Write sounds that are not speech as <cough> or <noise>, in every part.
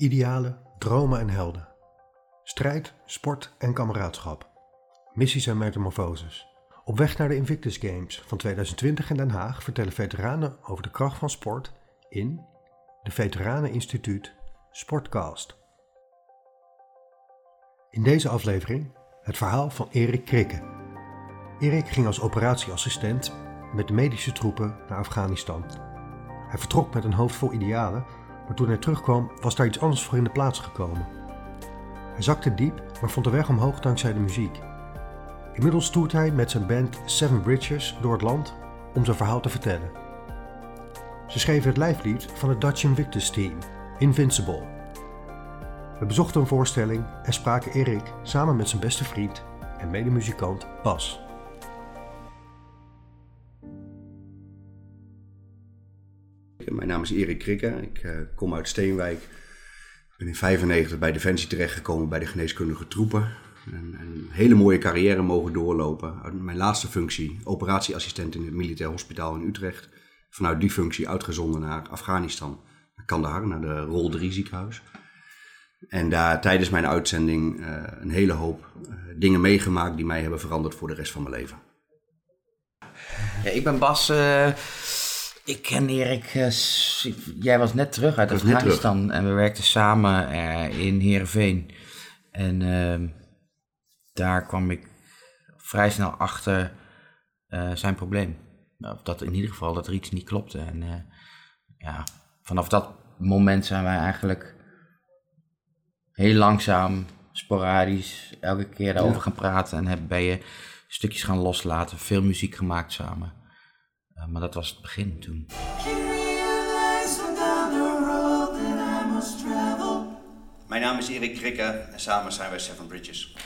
Idealen, dromen en helden. Strijd, sport en kameraadschap. Missies en metamorfoses. Op weg naar de Invictus Games van 2020 in Den Haag vertellen veteranen over de kracht van sport in de Veteranen Instituut Sportcast. In deze aflevering het verhaal van Erik Krikke. Erik ging als operatieassistent met de medische troepen naar Afghanistan. Hij vertrok met een hoofd vol idealen, maar toen hij terugkwam was daar iets anders voor in de plaats gekomen. Hij zakte diep, maar vond de weg omhoog dankzij de muziek. Inmiddels toert hij met zijn band Seven Bridges door het land om zijn verhaal te vertellen. Ze schreven het lijflied van het Dutch Invictus Team, Invincible. We bezochten een voorstelling en spraken Erik samen met zijn beste vriend en medemuzikant Bas. Naam is Erik Krikke. Ik uh, kom uit Steenwijk. Ben in 95 bij Defensie terechtgekomen bij de geneeskundige troepen. En, een hele mooie carrière mogen doorlopen. Mijn laatste functie, operatieassistent in het militair hospitaal in Utrecht. Vanuit die functie uitgezonden naar Afghanistan, naar Kandahar, naar de Rol 3 ziekenhuis. En daar tijdens mijn uitzending uh, een hele hoop uh, dingen meegemaakt die mij hebben veranderd voor de rest van mijn leven. Ja, ik ben Bas. Ik ken Erik. jij was net terug uit Afghanistan en we werkten samen in Heerenveen. En ehm, daar kwam ik vrij snel achter zijn probleem. Nou, dat in ieder geval dat er iets niet klopte. En ja, vanaf dat moment zijn wij eigenlijk heel langzaam, sporadisch, elke keer daarover ja. gaan praten. En heb, ben je stukjes gaan loslaten, veel muziek gemaakt samen. Uh, maar dat was het begin toen. Mijn naam is Erik Krikke en samen zijn wij Seven Bridges.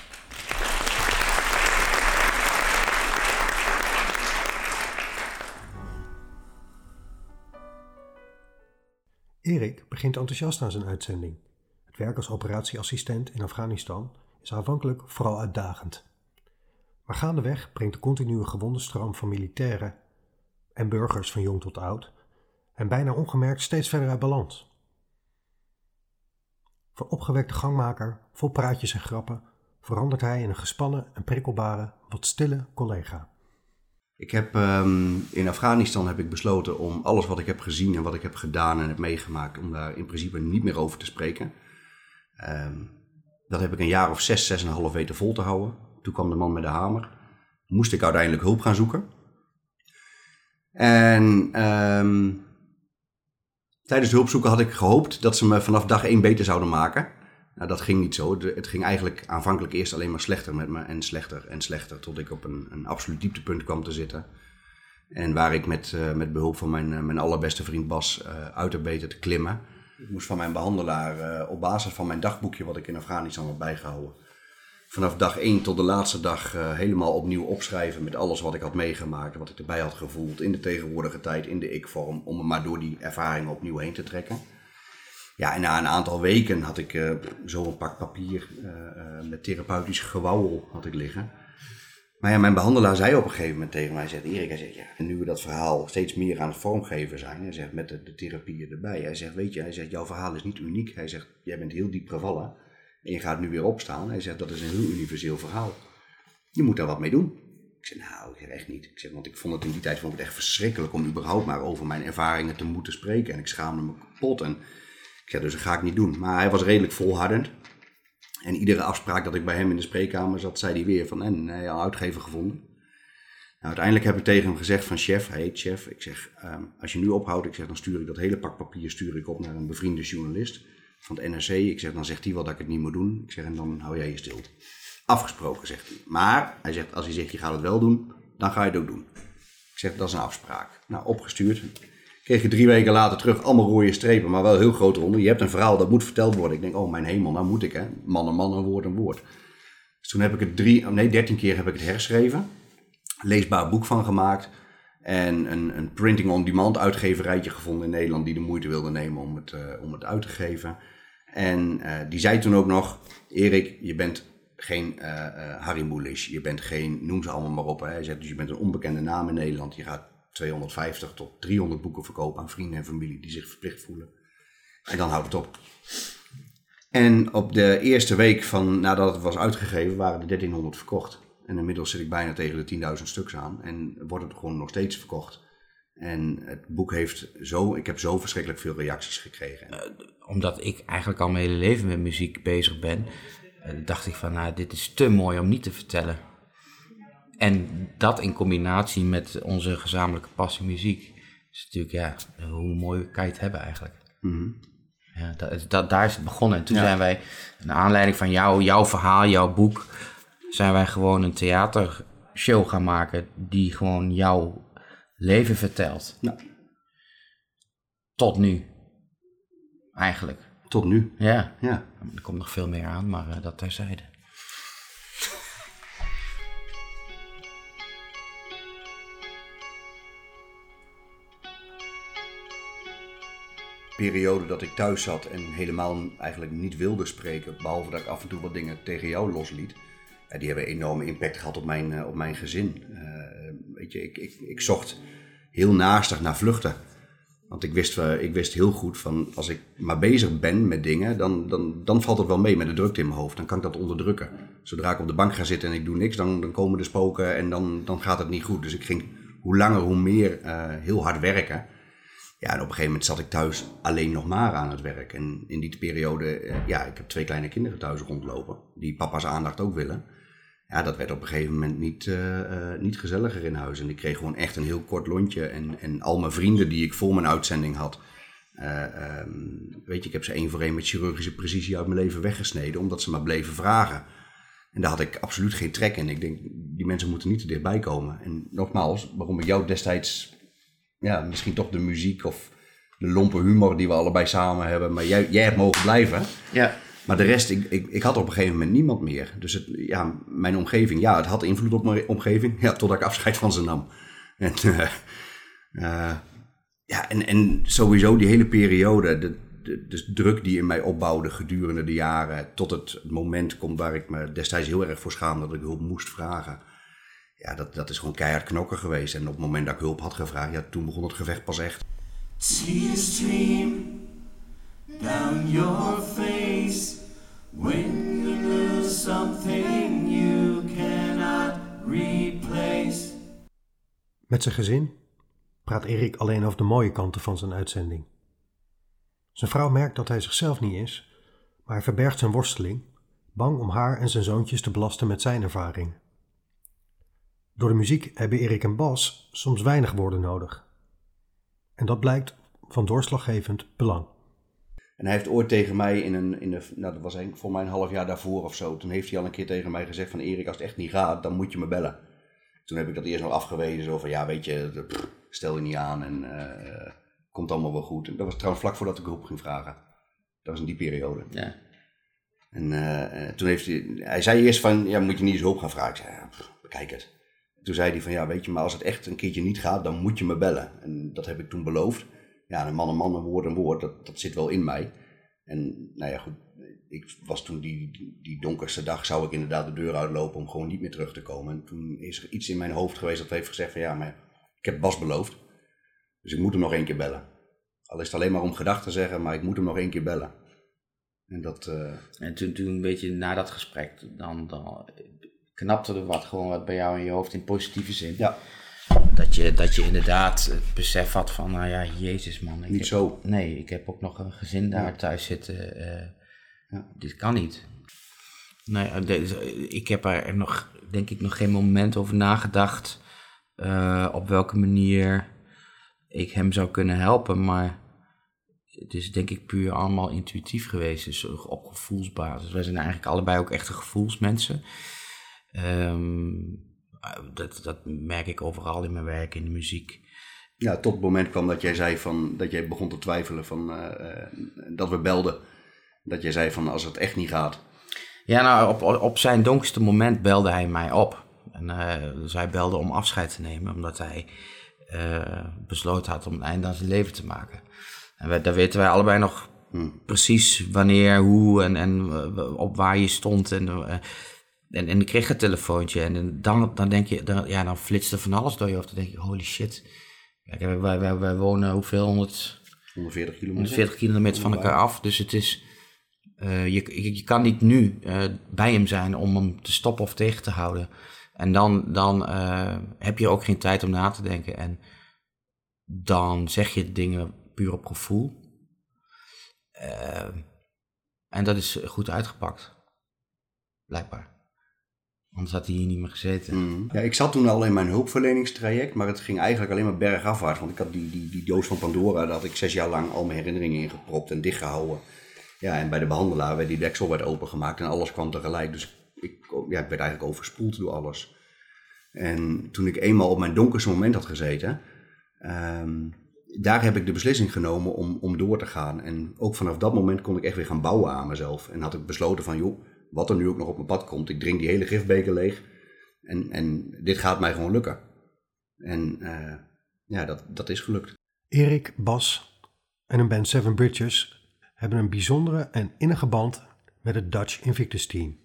Erik begint enthousiast aan zijn uitzending. Het werk als operatieassistent in Afghanistan is aanvankelijk vooral uitdagend. Maar gaandeweg brengt de continue gewondenstroom van militairen en burgers van jong tot oud en bijna ongemerkt steeds verder uit balans. Van opgewekte gangmaker, vol praatjes en grappen, verandert hij in een gespannen en prikkelbare, wat stille collega. Ik heb um, in Afghanistan heb ik besloten om alles wat ik heb gezien en wat ik heb gedaan en heb meegemaakt, om daar in principe niet meer over te spreken. Um, dat heb ik een jaar of zes, zes en een half weten vol te houden. Toen kwam de man met de hamer. Moest ik uiteindelijk hulp gaan zoeken. En um, tijdens de hulpzoeken had ik gehoopt dat ze me vanaf dag één beter zouden maken. Nou, dat ging niet zo. het ging eigenlijk aanvankelijk eerst alleen maar slechter met me. En slechter en slechter. Tot ik op een, een absoluut dieptepunt kwam te zitten. En waar ik met, uh, met behulp van mijn, uh, mijn allerbeste vriend Bas uh, uit heb weten te klimmen. Ik moest van mijn behandelaar op basis van mijn dagboekje wat ik in Afghanistan had bijgehouden. Vanaf dag 1 tot de laatste dag uh, helemaal opnieuw opschrijven met alles wat ik had meegemaakt. Wat ik erbij had gevoeld in de tegenwoordige tijd, in de ik-vorm. Om me maar door die ervaringen opnieuw heen te trekken. Ja, en na een aantal weken had ik uh, zo een pak papier met therapeutisch gewauwel had ik liggen. Maar ja, mijn behandelaar zei op een gegeven moment tegen mij, zegt Erik, hij zegt, ja, en nu we dat verhaal steeds meer aan het vormgeven zijn, hij zegt, met de, de therapieën erbij, hij zegt, weet je, hij zegt, jouw verhaal is niet uniek, hij zegt, jij bent heel diep gevallen en je gaat nu weer opstaan, hij zegt, dat is een heel universeel verhaal. Je moet daar wat mee doen. Ik zeg, nou, ik zeg echt niet. Ik zeg, want ik vond het in die tijd vond ik het echt verschrikkelijk om überhaupt maar over mijn ervaringen te moeten spreken en ik schaamde me kapot en ik zeg, dus dat ga ik niet doen. Maar hij was redelijk volhardend. En iedere afspraak dat ik bij hem in de spreekkamer zat, zei hij weer van, en hij al uitgever gevonden. Nou, uiteindelijk heb ik tegen hem gezegd van chef, hij heet chef. Ik zeg, um, als je nu ophoudt, ik zeg, dan stuur ik dat hele pak papier stuur ik op naar een bevriende journalist van het NRC. Ik zeg, dan zegt hij wel dat ik het niet moet doen. Ik zeg, en dan hou jij je stil. Afgesproken, zegt hij. Maar, hij zegt, als hij zegt, je gaat het wel doen, dan ga je het ook doen. Ik zeg, dat is een afspraak. Nou, opgestuurd kreeg je drie weken later terug allemaal rode strepen, maar wel heel groot ronden. Je hebt een verhaal, dat moet verteld worden. Ik denk, oh mijn hemel, nou moet ik hè. Man en man, een woord een woord. Dus toen heb ik het drie, nee dertien keer heb ik het herschreven. Leesbaar boek van gemaakt. En een, een printing on demand uitgeverijtje gevonden in Nederland die de moeite wilde nemen om het, uh, om het uit te geven. En uh, die zei toen ook nog, Erik, je bent geen uh, Harry Mulisch, je bent geen, noem ze allemaal maar op. Hè. Hij zegt, dus je bent een onbekende naam in Nederland, je gaat 250 tot 300 boeken verkopen aan vrienden en familie die zich verplicht voelen. En dan houdt het op. En op de eerste week van nadat het was uitgegeven, waren er 1300 verkocht. En inmiddels zit ik bijna tegen de 10.000 stuks aan. En wordt het gewoon nog steeds verkocht. En het boek heeft zo, ik heb zo verschrikkelijk veel reacties gekregen. Uh, omdat ik eigenlijk al mijn hele leven met muziek bezig ben, uh, dacht ik van, nou, dit is te mooi om niet te vertellen. En dat in combinatie met onze gezamenlijke passie muziek, is natuurlijk, ja, hoe mooi kan je het hebben eigenlijk. Mm ja, dat, dat, daar is het begonnen. En toen zijn wij, naar aanleiding van jou, jouw verhaal, jouw boek, zijn wij gewoon een theatershow gaan maken die gewoon jouw leven vertelt. Ja. Tot nu. Eigenlijk. Tot nu? Ja. ja. Er komt nog veel meer aan, maar uh, dat terzijde. periode dat ik thuis zat en helemaal eigenlijk niet wilde spreken, behalve dat ik af en toe wat dingen tegen jou losliet, die hebben enorme impact gehad op mijn, eh, op mijn gezin. Uh, weet je, ik, ik, ik zocht heel naastig naar vluchten. Want ik wist, uh, ik wist heel goed van als ik maar bezig ben met dingen, dan, dan, dan valt het wel mee met de drukte in mijn hoofd. Dan kan ik dat onderdrukken. Zodra ik op de bank ga zitten en ik doe niks, dan, dan komen de spoken en dan, dan gaat het niet goed. Dus ik ging hoe langer hoe meer heel hard werken. Ja, en op een gegeven moment zat ik thuis alleen nog maar aan het werk. En in die periode, eh, ja, ik heb twee kleine kinderen thuis rondlopen, die papa's aandacht ook willen. Ja, dat werd op een gegeven moment niet, uh, uh, niet gezelliger in huis. En ik kreeg gewoon echt een heel kort lontje. En, en al mijn vrienden die ik voor mijn uitzending had, uh, um, weet je, ik heb ze één voor één met chirurgische precisie uit mijn leven weggesneden, omdat ze maar bleven vragen. En daar had ik absoluut geen trek in. Ik denk, die mensen moeten niet te dichtbij komen. En nogmaals, waarom ik jou destijds ja, misschien toch de muziek of de lompe humor die we allebei samen hebben. Maar jij, jij hebt mogen blijven. Ja. Maar de rest, ik, ik, ik had op een gegeven moment niemand meer. Dus het, ja, mijn omgeving, ja, het had invloed op mijn omgeving. <laughs> Ja, totdat ik afscheid van ze nam. En, uh, uh, ja, en, en sowieso die hele periode, de, de, de, druk die in mij opbouwde gedurende de jaren, tot het moment komt waar ik me destijds heel erg voor schaamde dat ik hulp moest vragen ja, dat, dat is gewoon keihard knokken geweest. En op het moment dat ik hulp had gevraagd, ja, toen begon het gevecht pas echt. stream your when you lose something you cannot replace. Met zijn gezin praat Erik alleen over de mooie kanten van zijn uitzending. Zijn vrouw merkt dat hij zichzelf niet is, maar hij verbergt zijn worsteling, bang om haar en zijn zoontjes te belasten met zijn ervaring. Door de muziek hebben Erik en Bas soms weinig woorden nodig. En dat blijkt van doorslaggevend belang. En hij heeft ooit tegen mij in een, in de, nou dat was voor mij een half jaar daarvoor of zo, toen heeft hij al een keer tegen mij gezegd van Erik, als het echt niet gaat, dan moet je me bellen. Toen heb ik dat eerst nog afgewezen, zo van ja weet je, stel je niet aan en uh, komt allemaal wel goed. En dat was trouwens vlak voordat ik hulp ging vragen. Dat was in die periode. Ja. En uh, toen heeft hij, hij zei eerst van, ja moet je niet eens hulp gaan vragen. Ik zei, ja, bekijk het toen zei hij van ja, weet je, maar als het echt een keertje niet gaat, dan moet je me bellen. En dat heb ik toen beloofd. Ja, een man een man, een woord een woord, dat, dat zit wel in mij. En nou ja, goed, ik was toen die, die donkerste dag, zou ik inderdaad de deur uitlopen om gewoon niet meer terug te komen. En toen is er iets in mijn hoofd geweest dat heeft gezegd van ja, maar ik heb Bas beloofd. Dus ik moet hem nog één keer bellen. Al is het alleen maar om gedachten te zeggen, maar ik moet hem nog één keer bellen. En, dat, uh... en toen, toen een beetje na dat gesprek, dan, dan knapte er wat gewoon wat bij jou in je hoofd in positieve zin. Ja. Dat je, dat je inderdaad het besef had van, nou ja, jezus man. Ik niet zo. Nee, ik heb ook nog een gezin daar thuis zitten. Uh, ja. Dit kan niet. Nee, eh, ik heb er nog, denk ik, nog geen moment over nagedacht uh, op welke manier ik hem zou kunnen helpen. Maar het is denk ik puur allemaal intuïtief geweest, dus op gevoelsbasis. Wij zijn eigenlijk allebei ook echte gevoelsmensen. Um, dat, dat merk ik overal in mijn werk, in de muziek. Ja, tot het moment kwam dat jij zei van, dat jij begon te twijfelen van, uh, dat we belden. Dat jij zei van, als het echt niet gaat. Ja, nou, op, op zijn donkerste moment belde hij mij op. En uh, dus hij belde om afscheid te nemen, omdat hij uh, besloten had om een einde aan zijn leven te maken. En we, daar weten wij allebei nog hmm. precies wanneer, hoe en, en op waar je stond. En en, en ik kreeg een telefoontje en dan, dan denk je, dan, ja, dan flitst er van alles door je hoofd. Dan denk je, holy shit. Kijk, wij, wij, wij wonen hoeveel? 100, 140 kilometer. 140 kilometer van elkaar af. Dus het is, je, je, je, kan niet nu bij hem zijn om hem te stoppen of tegen te houden. En dan, dan heb je ook geen tijd om na te denken. En dan zeg je dingen puur op gevoel. en dat is goed uitgepakt. Blijkbaar. Anders had hij hier niet meer gezeten. Mm. Ja, ik zat toen al in mijn hulpverleningstraject, maar het ging eigenlijk alleen maar bergafwaarts. Want ik had die, die, die doos van Pandora, daar had ik zes jaar lang al mijn herinneringen in gepropt en dichtgehouden. Ja, en bij de behandelaar werd die deksel werd opengemaakt en alles kwam tegelijk. Dus ik, ja, ik werd eigenlijk overspoeld door alles. En toen ik eenmaal op mijn donkerste moment had gezeten, um, daar heb ik de beslissing genomen om, om door te gaan. En ook vanaf dat moment kon ik echt weer gaan bouwen aan mezelf. En had ik besloten van, joh, wat er nu ook nog op mijn pad komt. Ik drink die hele gifbeker leeg. En, en dit gaat mij gewoon lukken. En uh, ja, dat, dat is gelukt. Erik, Bas en een band Seven Bridges hebben een bijzondere en innige band met het Dutch Invictus team.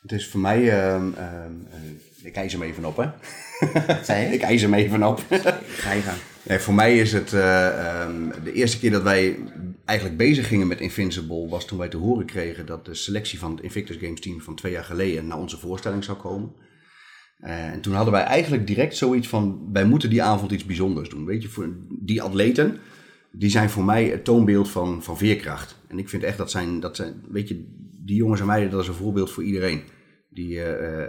Het is voor mij, uh, uh, ik eis hem even op hè. <laughs> ik eis hem even op. Ga je gaan. Nee, voor mij is het uh, de eerste keer dat wij eigenlijk bezig gingen met Invincible was toen wij te horen kregen dat de selectie van het Invictus Games team van twee jaar geleden naar onze voorstelling zou komen. Uh, en toen hadden wij eigenlijk direct zoiets van, wij moeten die avond iets bijzonders doen. Weet je, voor die atleten, die zijn voor mij het toonbeeld van, van veerkracht. En ik vind echt dat zijn, dat zijn, weet je, die jongens en meiden, dat is een voorbeeld voor iedereen. Die uh,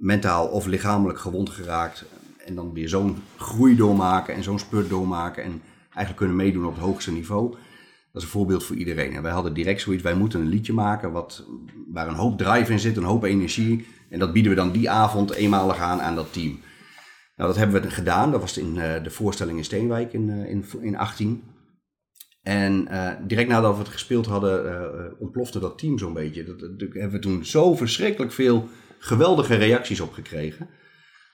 mentaal of lichamelijk gewond geraakt en dan weer zo'n groei doormaken en zo'n spurt doormaken en eigenlijk kunnen meedoen op het hoogste niveau. Dat is een voorbeeld voor iedereen. En wij hadden direct zoiets, wij moeten een liedje maken wat, waar een hoop drive in zit, een hoop energie. En dat bieden we dan die avond eenmalig aan aan dat team. Nou, dat hebben we gedaan. Dat was in uh, de voorstelling in Steenwijk in, uh, in, in 18. En uh, direct nadat we het gespeeld hadden, ontplofte dat team zo'n beetje. Dat, hebben we toen zo verschrikkelijk veel geweldige reacties op gekregen.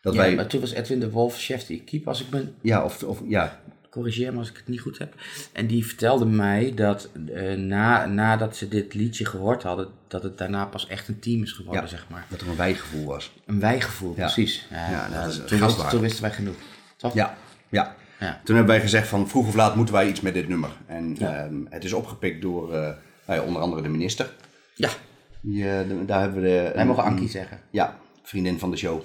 Dat ja, wij... maar toen was Edwin de Wolf chef de equipe, als ik ben... Ja, of, of ja, corrigeer me als ik het niet goed heb. En die vertelde mij dat uh, na, nadat ze dit liedje gehoord hadden, dat het daarna pas echt een team is geworden, ja, zeg maar. Dat er een wijgevoel was. Een wijgevoel, ja. precies. Ja, ja dat is toen, wist, toen wisten wij genoeg. Toch? Ja, ja. ja. Toen hebben wij gezegd van vroeg of laat moeten wij iets met dit nummer. En um, het is opgepikt door uh, nou onder andere de minister. Ja. Die, uh, daar hebben we de, wij mogen Ankie zeggen. Ja, vriendin van de show.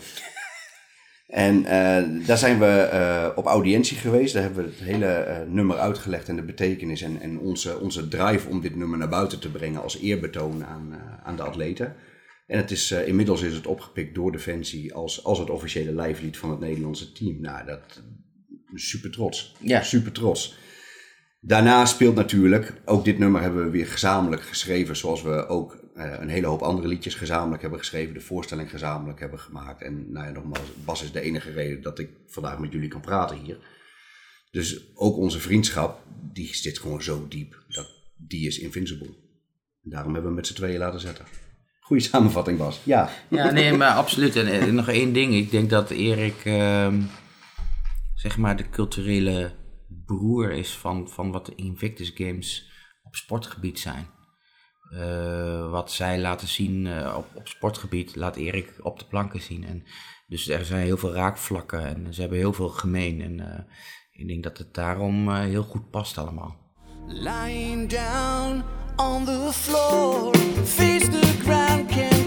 En uh, daar zijn we uh, op audiëntie geweest. Daar hebben we het hele uh, nummer uitgelegd en de betekenis en, en onze, onze drive om dit nummer naar buiten te brengen als eerbetoon aan, aan de atleten. En het is, inmiddels is het opgepikt door Defensie als, als het officiële lijflied van het Nederlandse team. Nou, dat super trots. Ja. Super trots. Daarna speelt natuurlijk, ook dit nummer hebben we weer gezamenlijk geschreven, zoals we ook een hele hoop andere liedjes gezamenlijk hebben geschreven, de voorstelling gezamenlijk hebben gemaakt. En nou ja, nogmaals, Bas is de enige reden dat ik vandaag met jullie kan praten hier. Dus ook onze vriendschap, die zit gewoon zo diep, dat die is invincible. En daarom hebben we met z'n tweeën laten zetten. Goeie samenvatting, Bas. Ja. Ja, nee, maar absoluut. En, nog één ding. Ik denk dat Erik, uh, zeg maar, de culturele broer is van, van wat de Invictus Games op sportgebied zijn. Uh, wat zij laten zien uh, op, op sportgebied, laat Erik op de planken zien. En dus er zijn heel veel raakvlakken en ze hebben heel veel gemeen. En uh, ik denk dat het daarom heel goed past allemaal. Lying down on the floor, face the ground,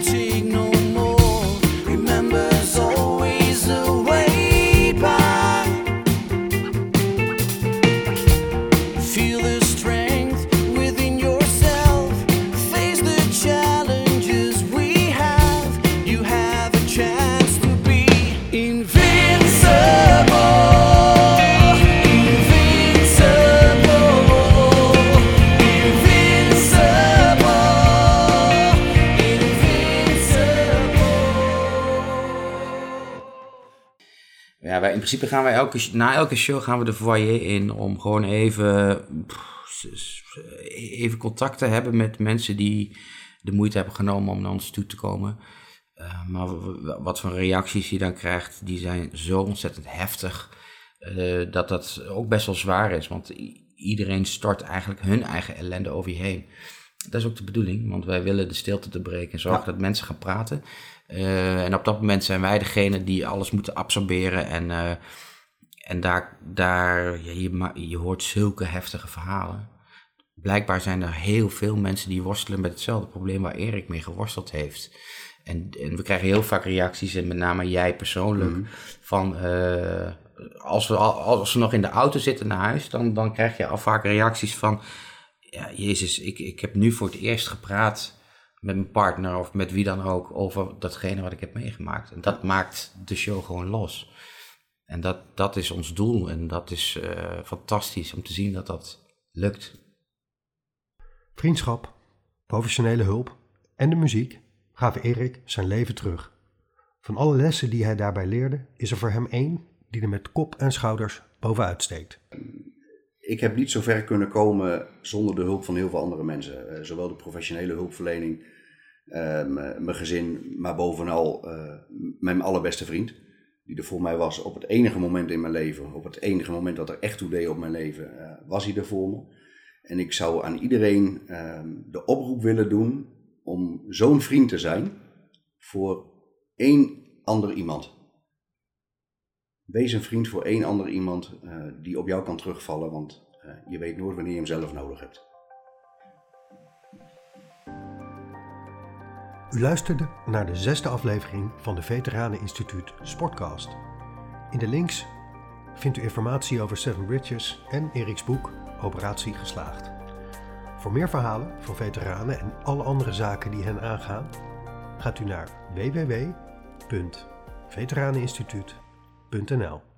principe gaan wij elke, na elke show gaan we de foyer in om gewoon even, even contact te hebben met mensen die de moeite hebben genomen om naar ons toe te komen. Uh, maar wat voor reacties je dan krijgt, die zijn zo ontzettend heftig. Uh, dat dat ook best wel zwaar is. Want iedereen stort eigenlijk hun eigen ellende over je heen. Dat is ook de bedoeling, want wij willen de stilte te breken en zorgen ja. dat mensen gaan praten. Uh, en op dat moment zijn wij degene die alles moeten absorberen. En, uh, en daar, daar ja, je, je hoort zulke heftige verhalen. blijkbaar zijn er heel veel mensen die worstelen met hetzelfde probleem waar Erik mee geworsteld heeft. En, en we krijgen heel vaak reacties, en met name jij persoonlijk, mhm. van uh, als, we, als we nog in de auto zitten naar huis, dan, dan krijg je al vaak reacties van, ja, Jezus, ik, ik heb nu voor het eerst gepraat met mijn partner of met wie dan ook over datgene wat ik heb meegemaakt. En dat maakt de show gewoon los. En dat, dat is ons doel en dat is uh, fantastisch om te zien dat dat lukt. Vriendschap, professionele hulp en de muziek gaven Erik zijn leven terug. Van alle lessen die hij daarbij leerde, is er voor hem één die er met kop en schouders bovenuit steekt. Ik heb niet zo ver kunnen komen zonder de hulp van heel veel andere mensen. Uh, zowel de professionele hulpverlening, uh, mijn gezin, maar bovenal uh, mijn allerbeste vriend. Die er voor mij was op het enige moment in mijn leven, op het enige moment dat er echt toe deed op mijn leven, was hij er voor me. En ik zou aan iedereen ehm, de oproep willen doen om zo'n vriend te zijn voor één ander iemand. Wees een vriend voor één ander iemand uh, die op jou kan terugvallen, want uh, je weet nooit wanneer je hem zelf nodig hebt. U luisterde naar de zesde aflevering van de Veteranen Instituut Sportcast. In de links vindt u informatie over Seven Bridges en Eriks boek Operatie Geslaagd. Voor meer verhalen van veteranen en alle andere zaken die hen aangaan, gaat u naar www.veteraneninstituut.nl .nl